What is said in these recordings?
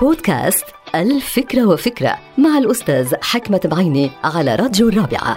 بودكاست الفكرة وفكرة مع الأستاذ حكمة بعيني على راديو الرابعة.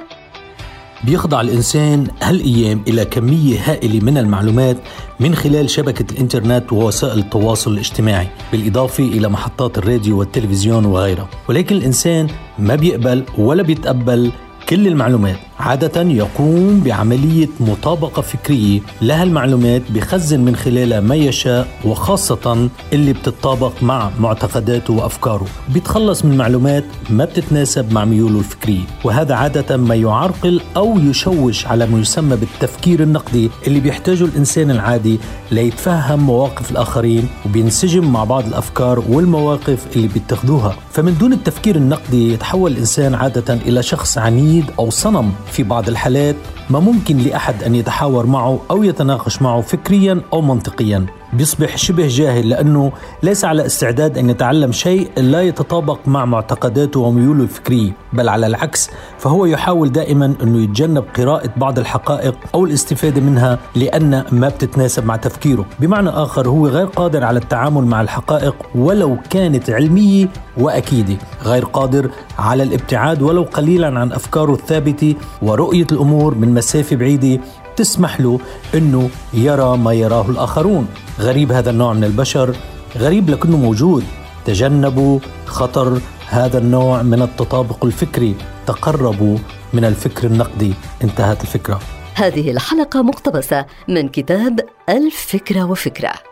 بيخضع الإنسان هالأيام إلى كمية هائلة من المعلومات من خلال شبكة الإنترنت ووسائل التواصل الاجتماعي بالإضافة إلى محطات الراديو والتلفزيون وغيرها. ولكن الإنسان ما بيقبل ولا بيتقبل كل المعلومات. عادة يقوم بعملية مطابقة فكرية لها المعلومات بخزن من خلالها ما يشاء وخاصة اللي بتتطابق مع معتقداته وأفكاره. بيتخلص من معلومات ما بتتناسب مع ميوله الفكرية وهذا عادة ما يعرقل أو يشوش على ما يسمى بالتفكير النقدي اللي بيحتاجه الإنسان العادي ليتفهم مواقف الآخرين وبينسجم مع بعض الأفكار والمواقف اللي بيتخذوها. فمن دون التفكير النقدي يتحول الإنسان عادة إلى شخص عنيد أو صنم. في بعض الحالات ما ممكن لأحد أن يتحاور معه أو يتناقش معه فكريا أو منطقيا. بيصبح شبه جاهل لأنه ليس على استعداد أن يتعلم شيء لا يتطابق مع معتقداته وميوله الفكرية بل على العكس فهو يحاول دائما أنه يتجنب قراءة بعض الحقائق أو الاستفادة منها لأن ما بتتناسب مع تفكيره. بمعنى آخر هو غير قادر على التعامل مع الحقائق ولو كانت علمية وأكيدة. غير قادر على الابتعاد ولو قليلا عن أفكاره الثابتة ورؤية الأمور من مسافة بعيدة تسمح له أنه يرى ما يراه الآخرون. غريب هذا النوع من البشر غريب لكنه موجود. تجنبوا خطر هذا النوع من التطابق الفكري. تقربوا من الفكر النقدي. انتهت الفكرة. هذه الحلقة مقتبسة من كتاب الفكرة وفكرة.